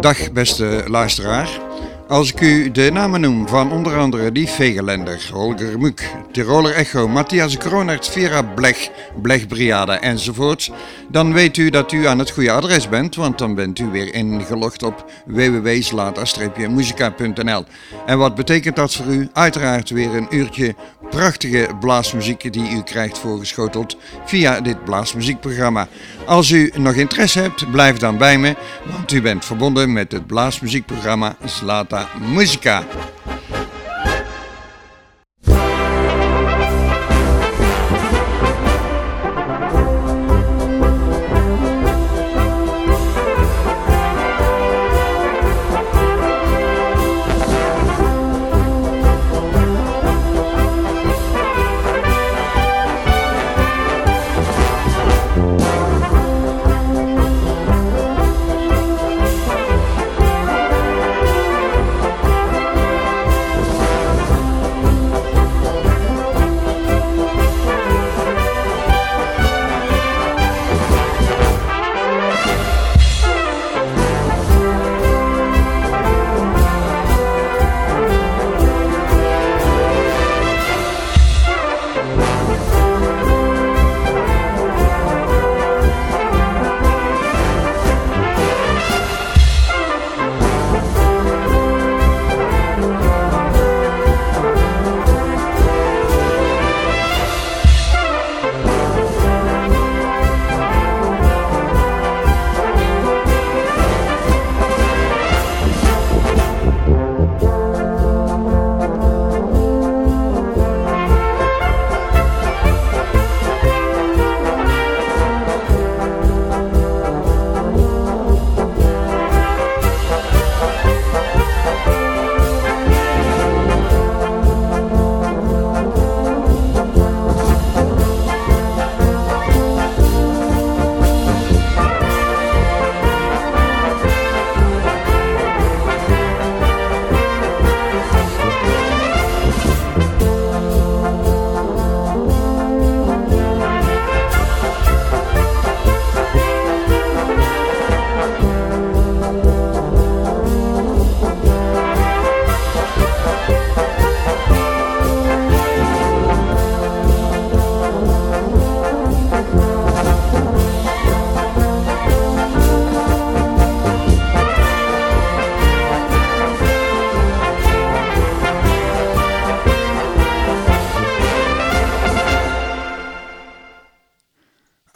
Dag beste luisteraar. Als ik u de namen noem van onder andere die Vegelender, Holger Muk, Tiroler Echo, Matthias Kronert, Vera Blech, Blechbriade enzovoort, dan weet u dat u aan het goede adres bent, want dan bent u weer ingelogd op www.slata-muzika.nl. En wat betekent dat voor u? Uiteraard weer een uurtje prachtige blaasmuziek die u krijgt voorgeschoteld via dit blaasmuziekprogramma. Als u nog interesse hebt, blijf dan bij me, want u bent verbonden met het blaasmuziekprogramma Slata Muzika.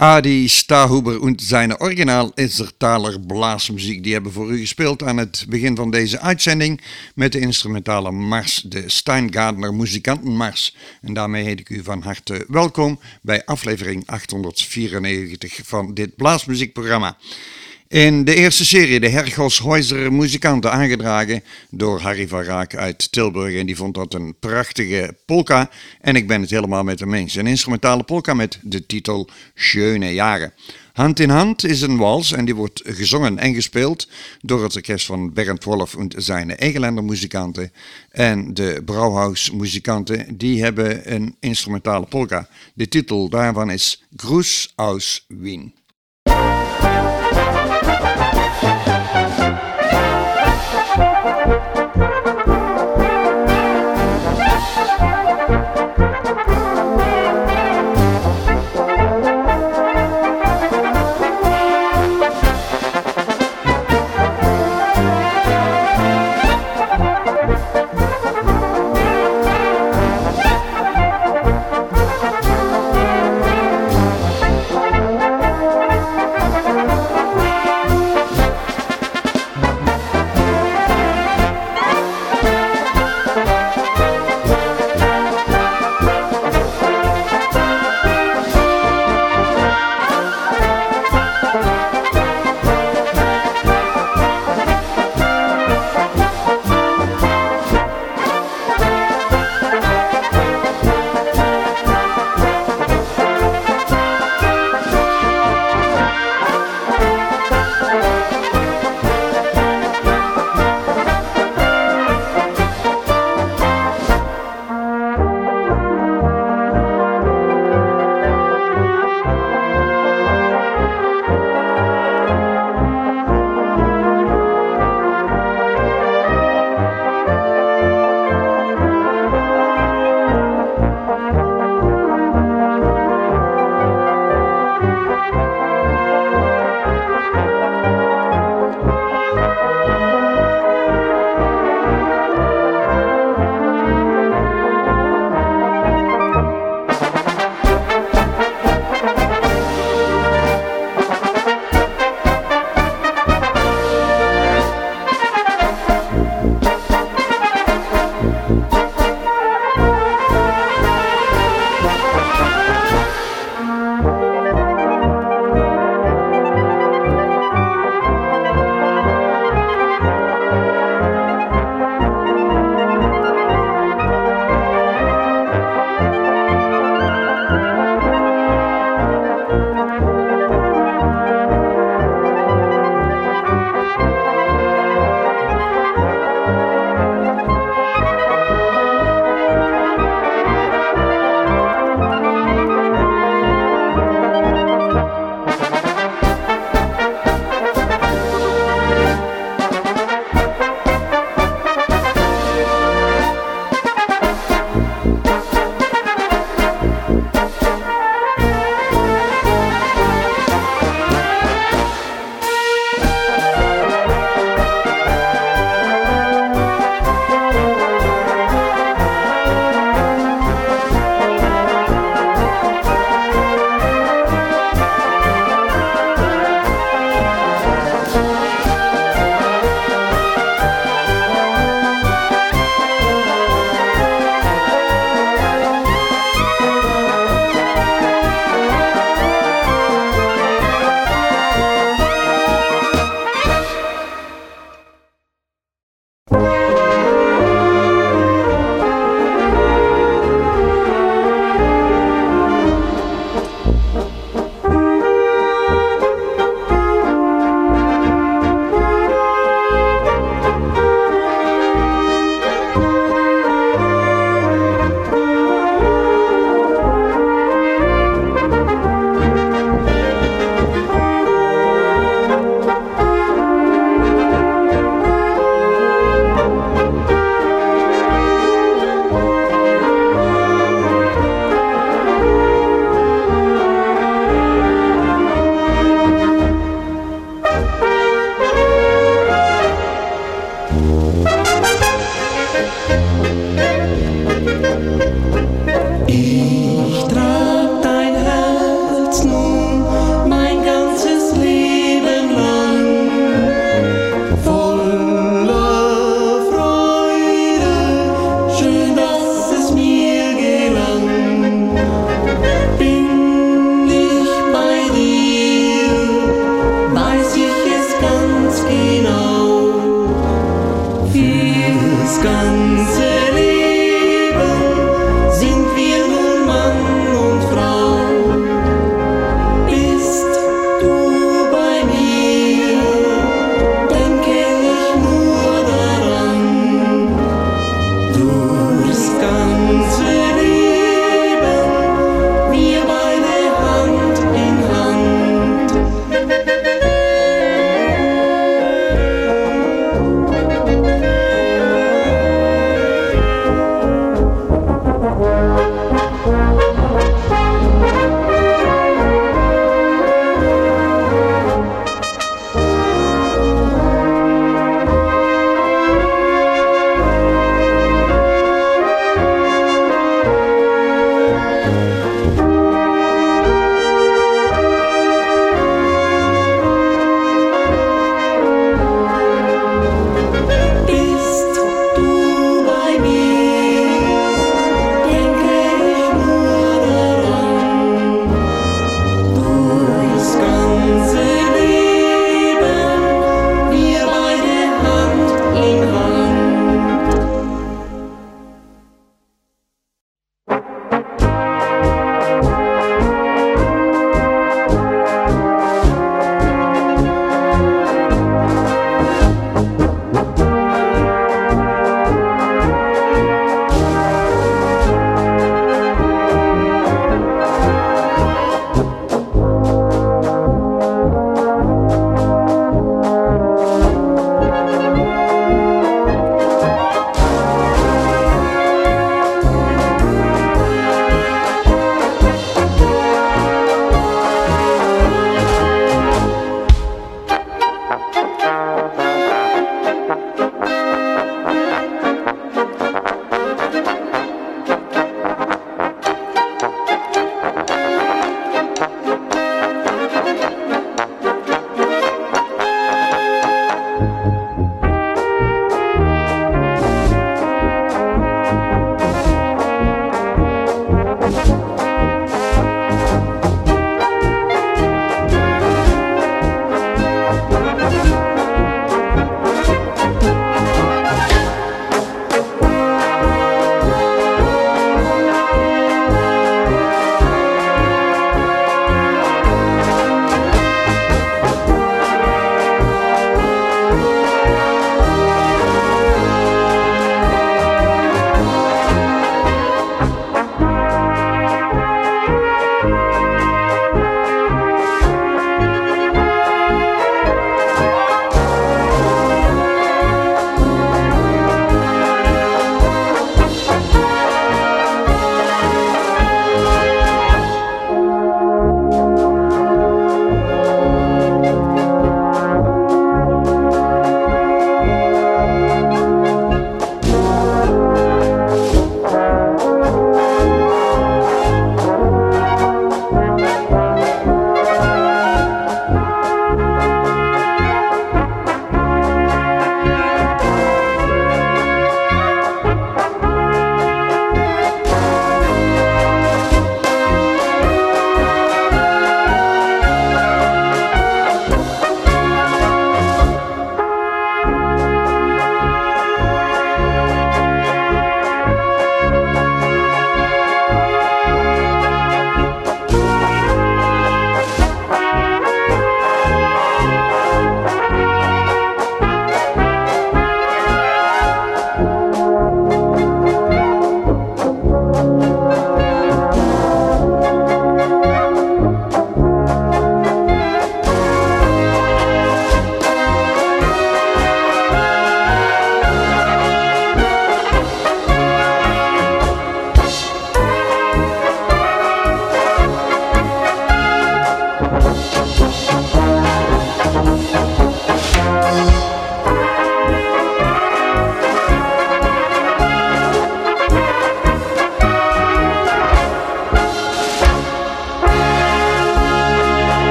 Adi Stahuber und zijn original Isertaler blaasmuziek. Die hebben voor u gespeeld aan het begin van deze uitzending met de instrumentale mars, de Steingardner Muzikantenmars. En daarmee heet ik u van harte welkom bij aflevering 894 van dit blaasmuziekprogramma. In de eerste serie de Hergoshuizer muzikanten aangedragen door Harry van Raak uit Tilburg. En die vond dat een prachtige polka. En ik ben het helemaal met hem eens. Een instrumentale polka met de titel Schöne Jaren. Hand in Hand is een wals en die wordt gezongen en gespeeld door het orkest van Bernd Wolf en zijn Egeländer muzikanten. En de Brauhaus muzikanten die hebben een instrumentale polka. De titel daarvan is Gruß aus Wien.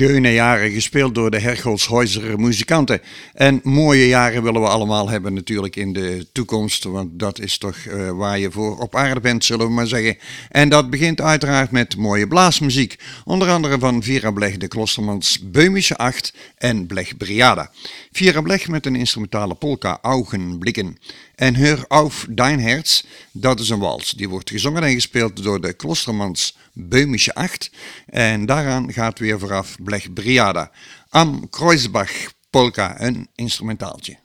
Schöne jaren gespeeld door de Hercholshäuser muzikanten. En mooie jaren willen we allemaal hebben natuurlijk in de toekomst, want dat is toch uh, waar je voor op aarde bent, zullen we maar zeggen. En dat begint uiteraard met mooie blaasmuziek, onder andere van Vira Blech, de Klostermans Beumische Acht en Blech Briada. Vira Blech met een instrumentale polka Augenblikken. En Heur auf dein Herz, dat is een wals. Die wordt gezongen en gespeeld door de Klostermans Beumische Acht. En daaraan gaat weer vooraf Blech Briada. Am Kreuzbach Polka, een instrumentaaltje.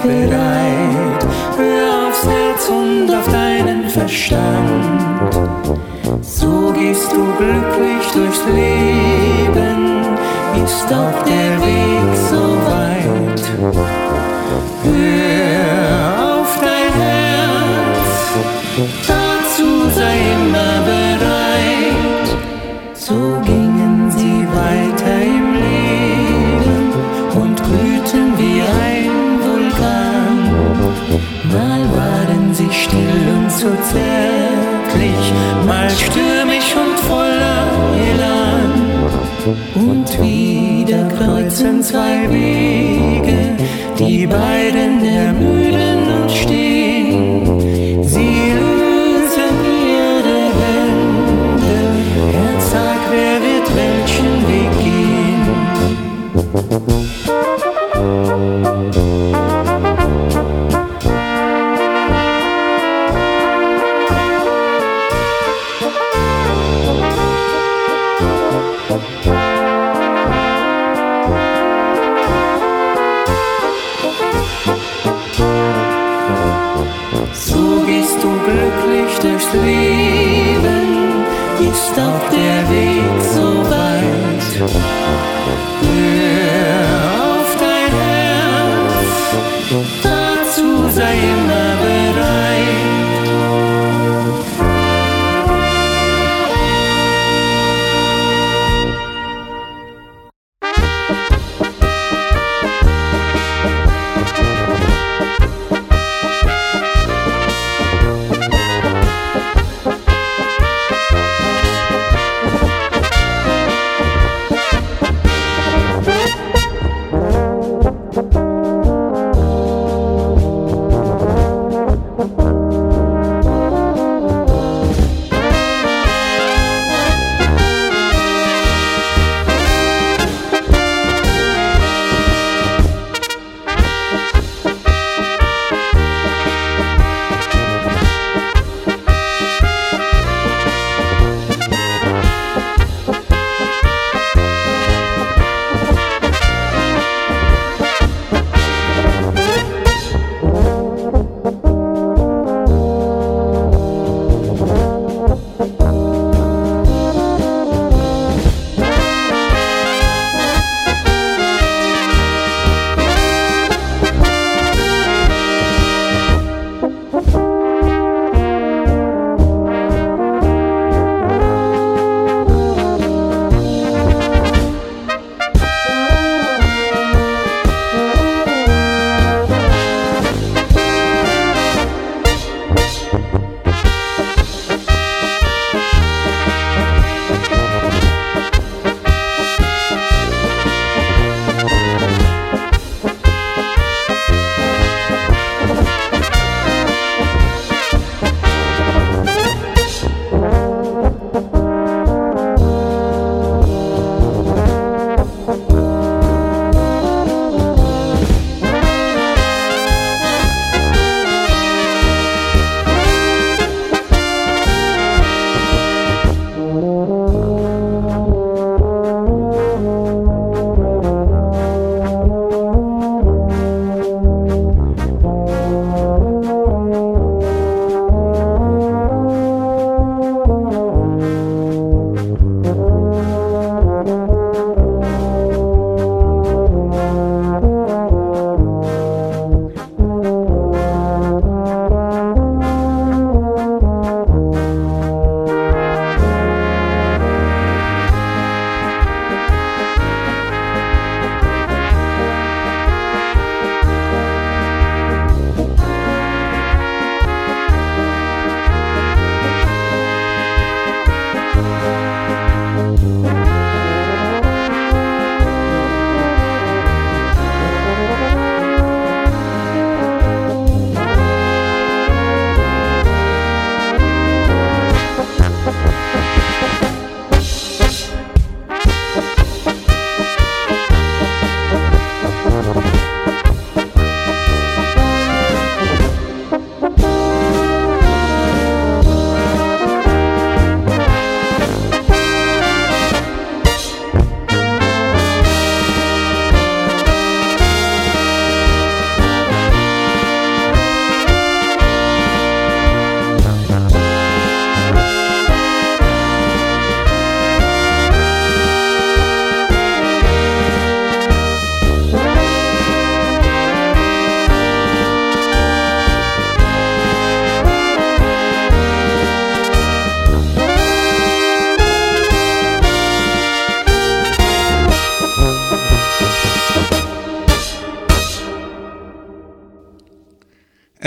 bereit, hör aufs Herz und auf deinen Verstand. So gehst du glücklich durchs Leben, ist auch der Weg so weit. stürmisch und voller Elan. Und wieder kreuzen zwei Wege, die beiden ermüden.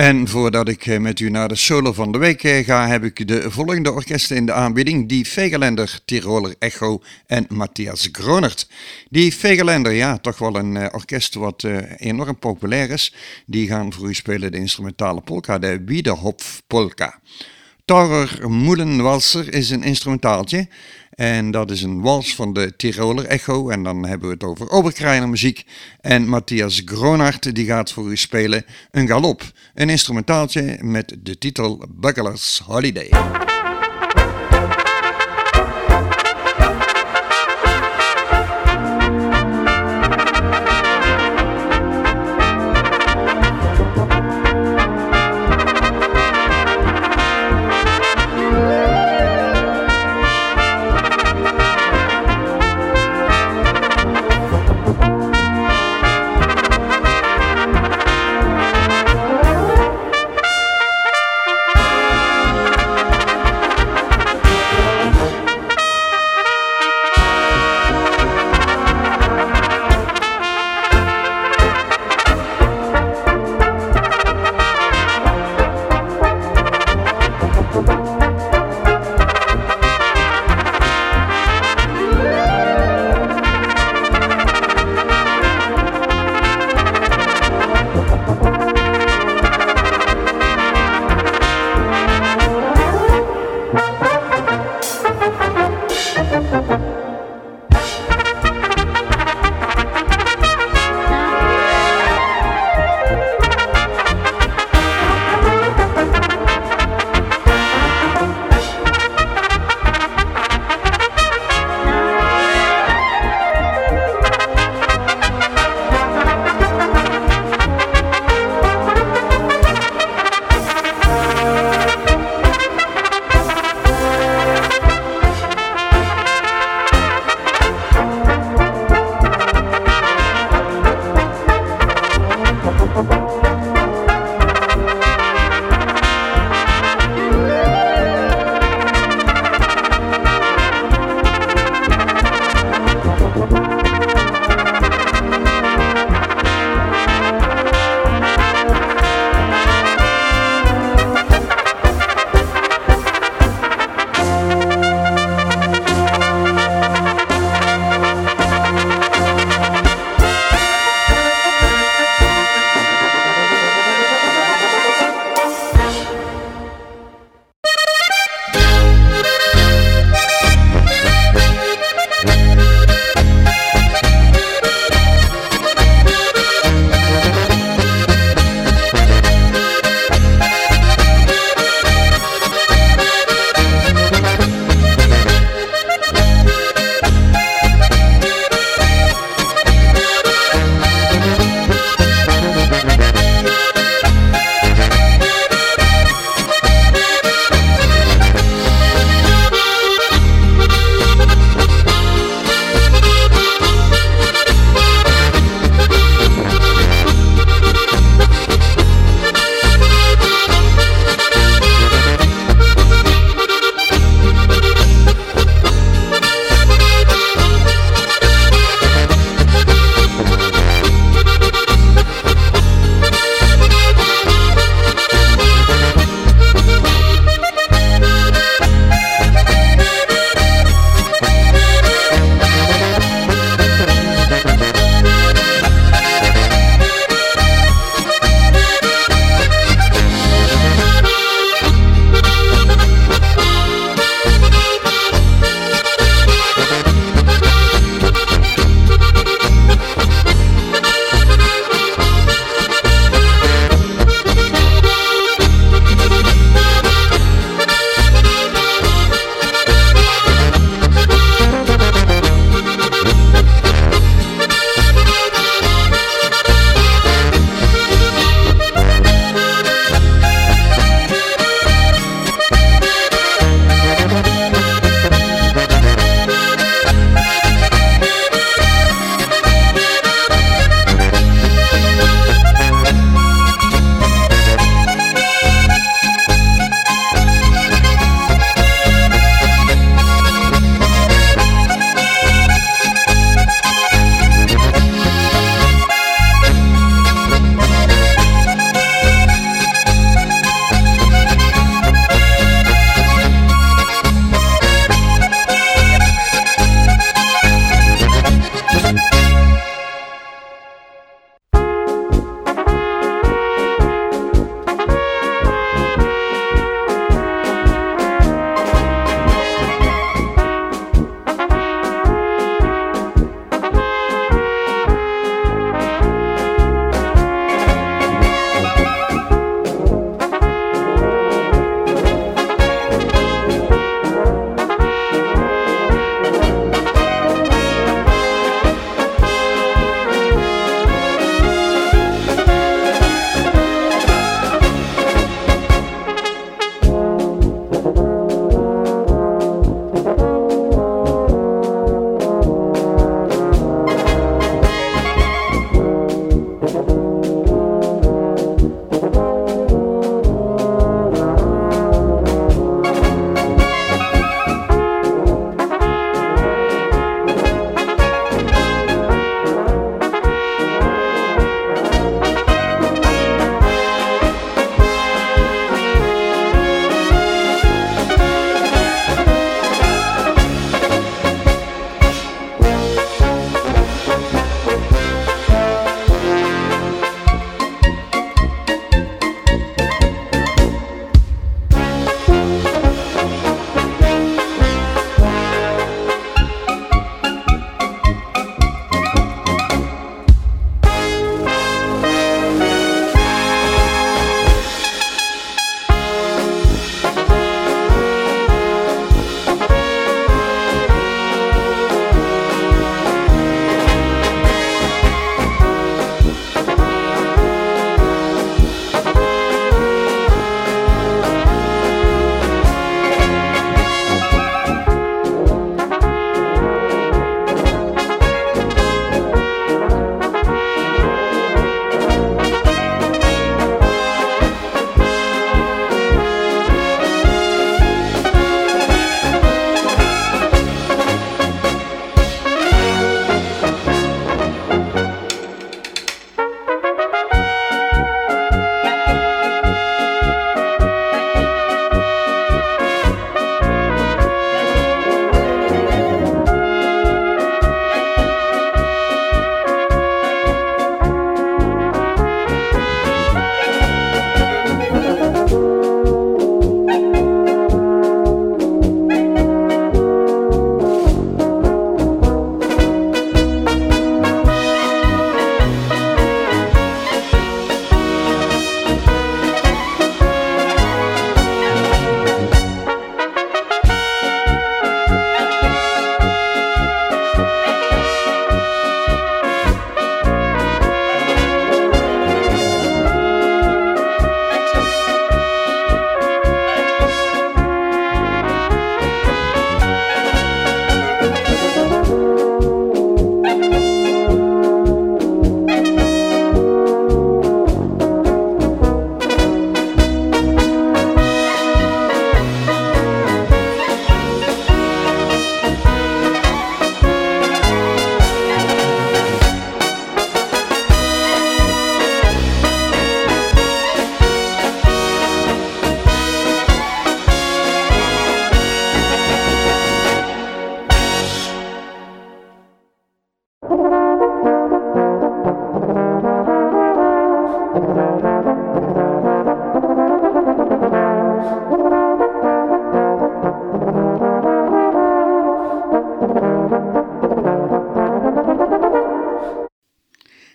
En voordat ik eh, met u naar de solo van de week eh, ga, heb ik de volgende orkesten in de aanbieding. Die Vegelender, Tiroler Echo en Matthias Gronert. Die Vegelender, ja, toch wel een uh, orkest wat enorm populair is. Die gaan voor u spelen de instrumentale polka, de Wiederhopf Polka. Taurer Moelenwalser is een instrumentaaltje. En dat is een wals van de Tiroler Echo. En dan hebben we het over Oberkreiner muziek. En Matthias Gronart die gaat voor u spelen een galop. Een instrumentaaltje met de titel Buckler's Holiday.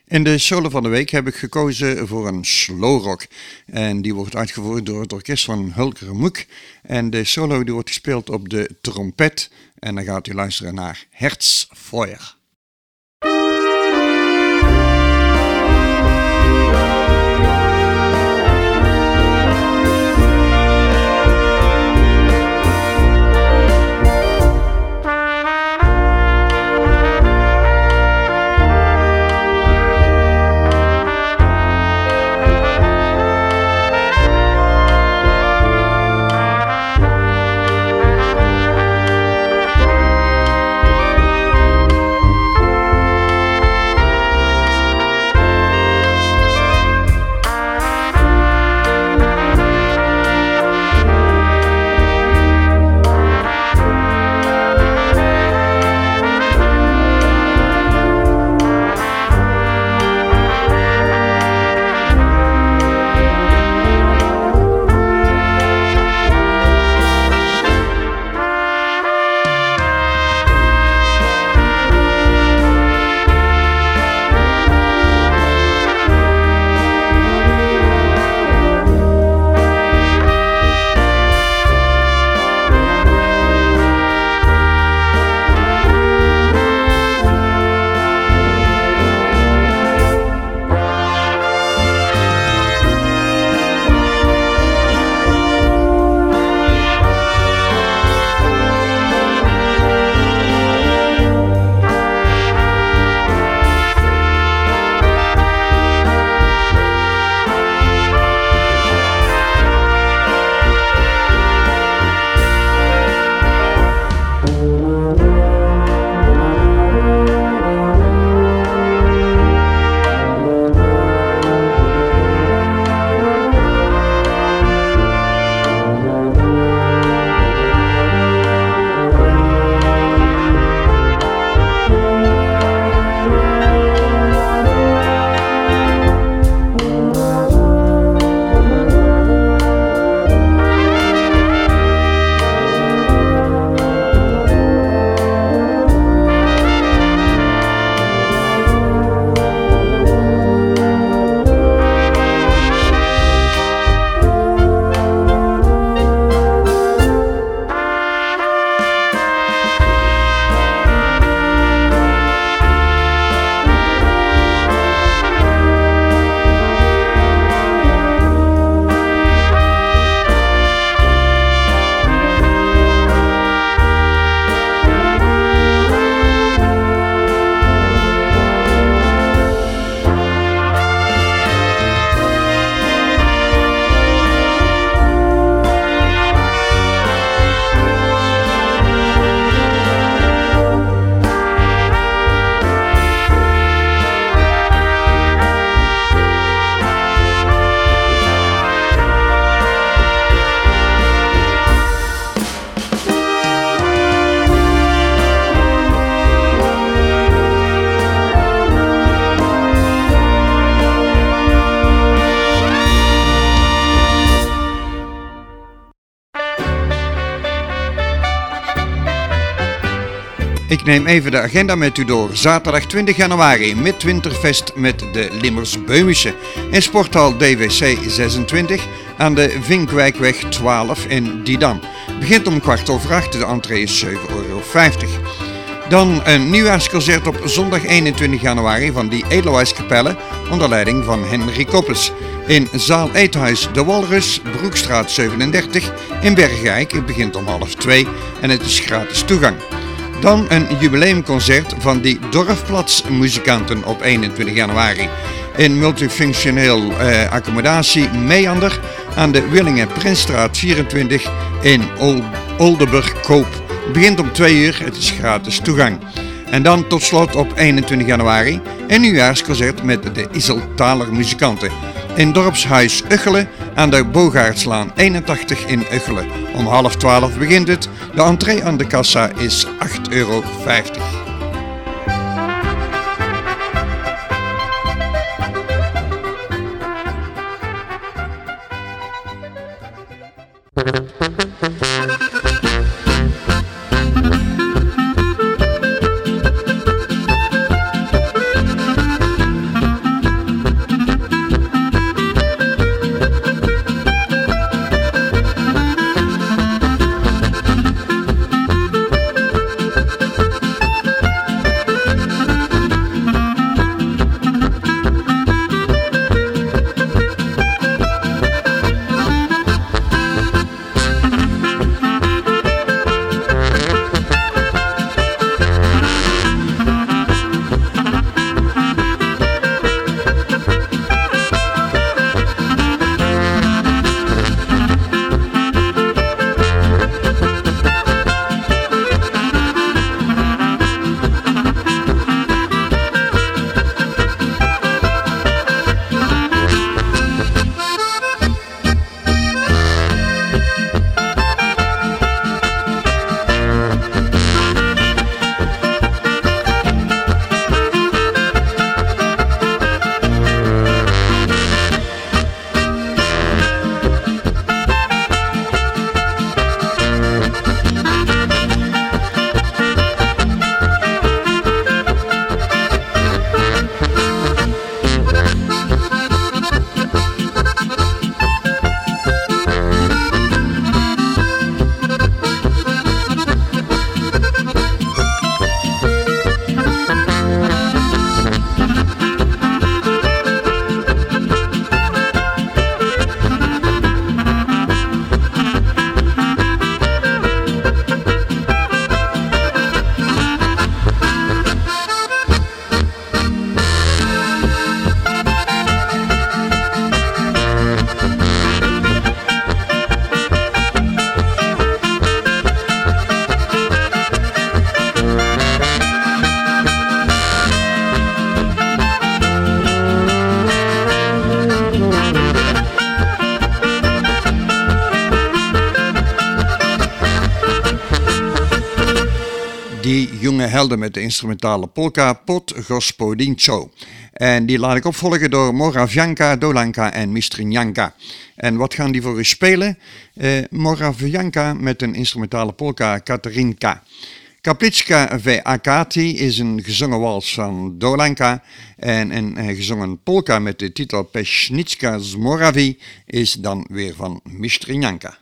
In de solo van de week heb ik gekozen voor een slow rock. En die wordt uitgevoerd door het orkest van Hulker Moek. En de solo die wordt gespeeld op de trompet. En dan gaat u luisteren naar Herzfeuer. Ik neem even de agenda met u door. Zaterdag 20 januari, Midwinterfest met de Limmers Beumische. In sporthal DWC 26 aan de Vinkwijkweg 12 in Didam. Begint om kwart over acht, de entree is 7,50 euro. Dan een nieuwjaarsconcert op zondag 21 januari van die Edelwijskapelle onder leiding van Henry Koppes. In zaal Eethuis De Walrus, Broekstraat 37 in Bergijk. Het begint om half 2 en het is gratis toegang. Dan een jubileumconcert van die Dorfplatsmuzikanten op 21 januari. In multifunctioneel eh, accommodatie Meander aan de Willingen Prinsstraat 24 in Ol Oldenburg Koop. Het begint om 2 uur, het is gratis toegang. En dan tot slot op 21 januari een nieuwjaarsconcert met de Iseltaler muzikanten. In dorpshuis Uggelen aan de Bogaertslaan 81 in Uggelen. Om half 12 begint het. De entree aan de kassa is 8,50 euro. Met de instrumentale polka Pot Gospodincho. En die laat ik opvolgen door Moravianka, Dolanka en Mistrinjanka. En wat gaan die voor u spelen? Eh, Moravianka met een instrumentale polka Katarinka. Kaplitska Akati is een gezongen wals van Dolanka en een eh, gezongen polka met de titel Pesnitska z Moravi is dan weer van Mistrinjanka.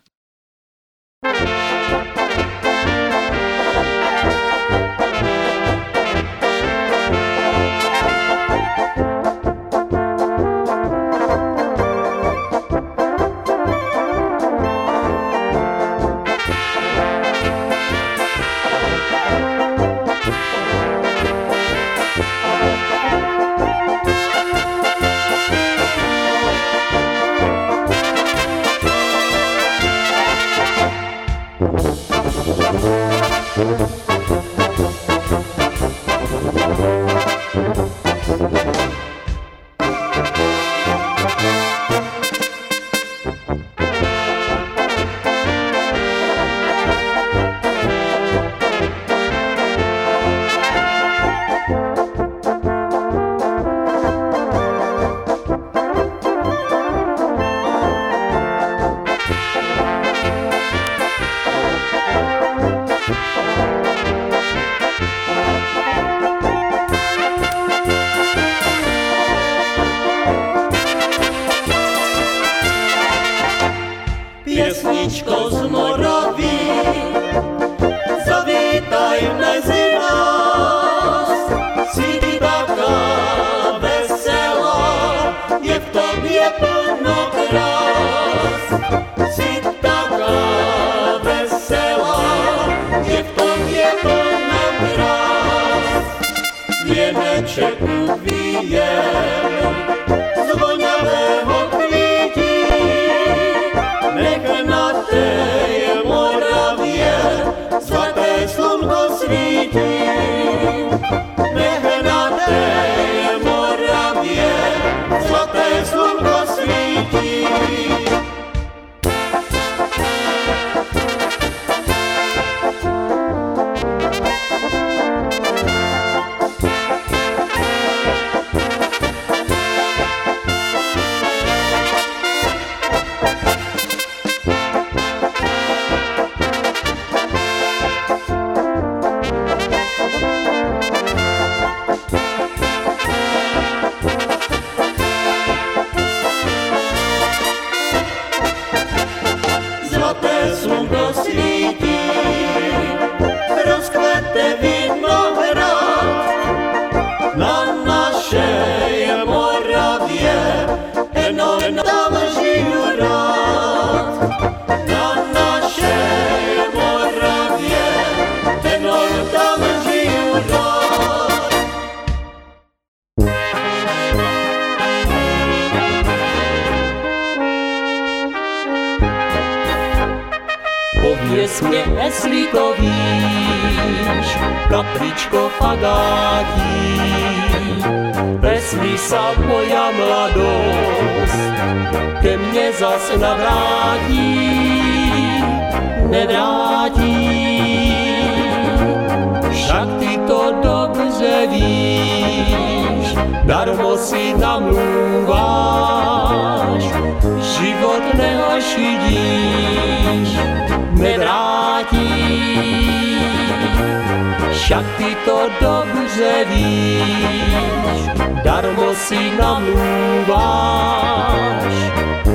Však ty to dobře víš, darmo si namluváš,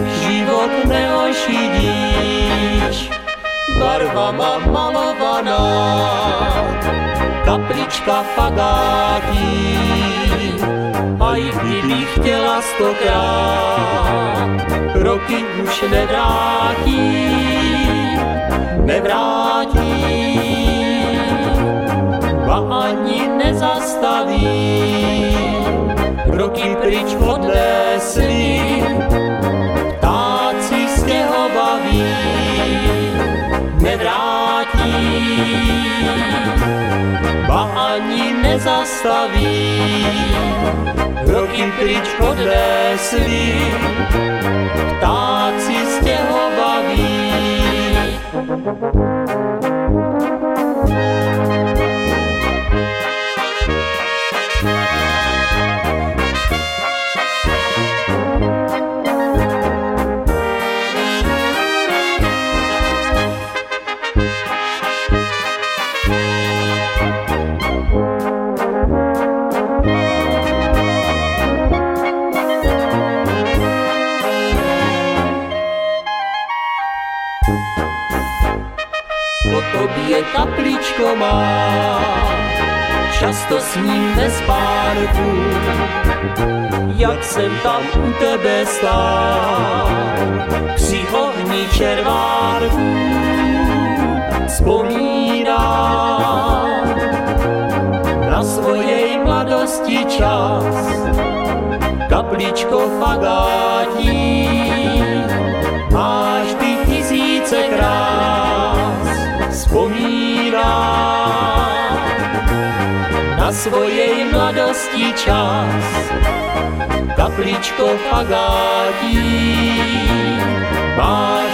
život neošidíš, barvama malovaná, kaplička fagátí, a i kdyby chtěla stokrát, roky už nevrátí, nevrátí, ani nezastaví, roky pryč odnesli, ptáci stěhovaví, nevrátí, ba ani nezastaví, roky pryč odnesli, ptáci stěhovaví. Kapličko má, často s ním ve spánku, jak jsem tam u tebe stál, při ohni červánku, vzpomínám na svojej mladosti čas, kapličko fagátí, máš svojej mladosti čas, kapličko fagátí, máš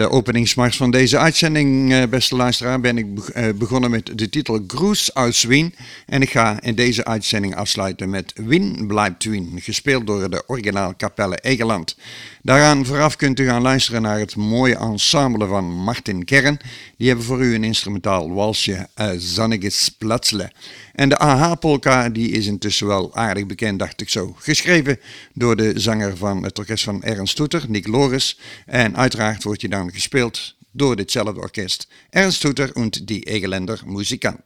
de openingsmars van deze uitzending, eh, beste luisteraar, ben ik eh, begonnen met de titel Groes aus Wien. En ik ga in deze uitzending afsluiten met Wien blijft Wien, gespeeld door de originaal Capelle Egeland. Daaraan vooraf kunt u gaan luisteren naar het mooie ensemble van Martin Kern. Die hebben voor u een instrumentaal walsje uh, Zanniges Platzle. En de AH-polka die is intussen wel aardig bekend, dacht ik zo. Geschreven door de zanger van het orkest van Ernst Toeter, Nick Loris. En uiteraard wordt je dan gespeeld door ditzelfde orkest. Ernst Toeter en die Egelender muzikant.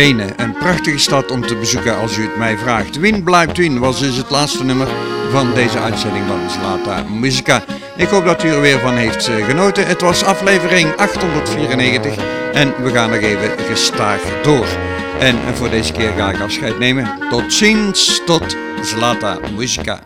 Wenen, een prachtige stad om te bezoeken als u het mij vraagt. Wien blijft Wien was dus het laatste nummer van deze uitzending van Slata Musica. Ik hoop dat u er weer van heeft eh, genoten. Het was aflevering 894 en we gaan nog even gestaag door. En voor deze keer ga ik afscheid nemen. Tot ziens, tot Zlata Musica.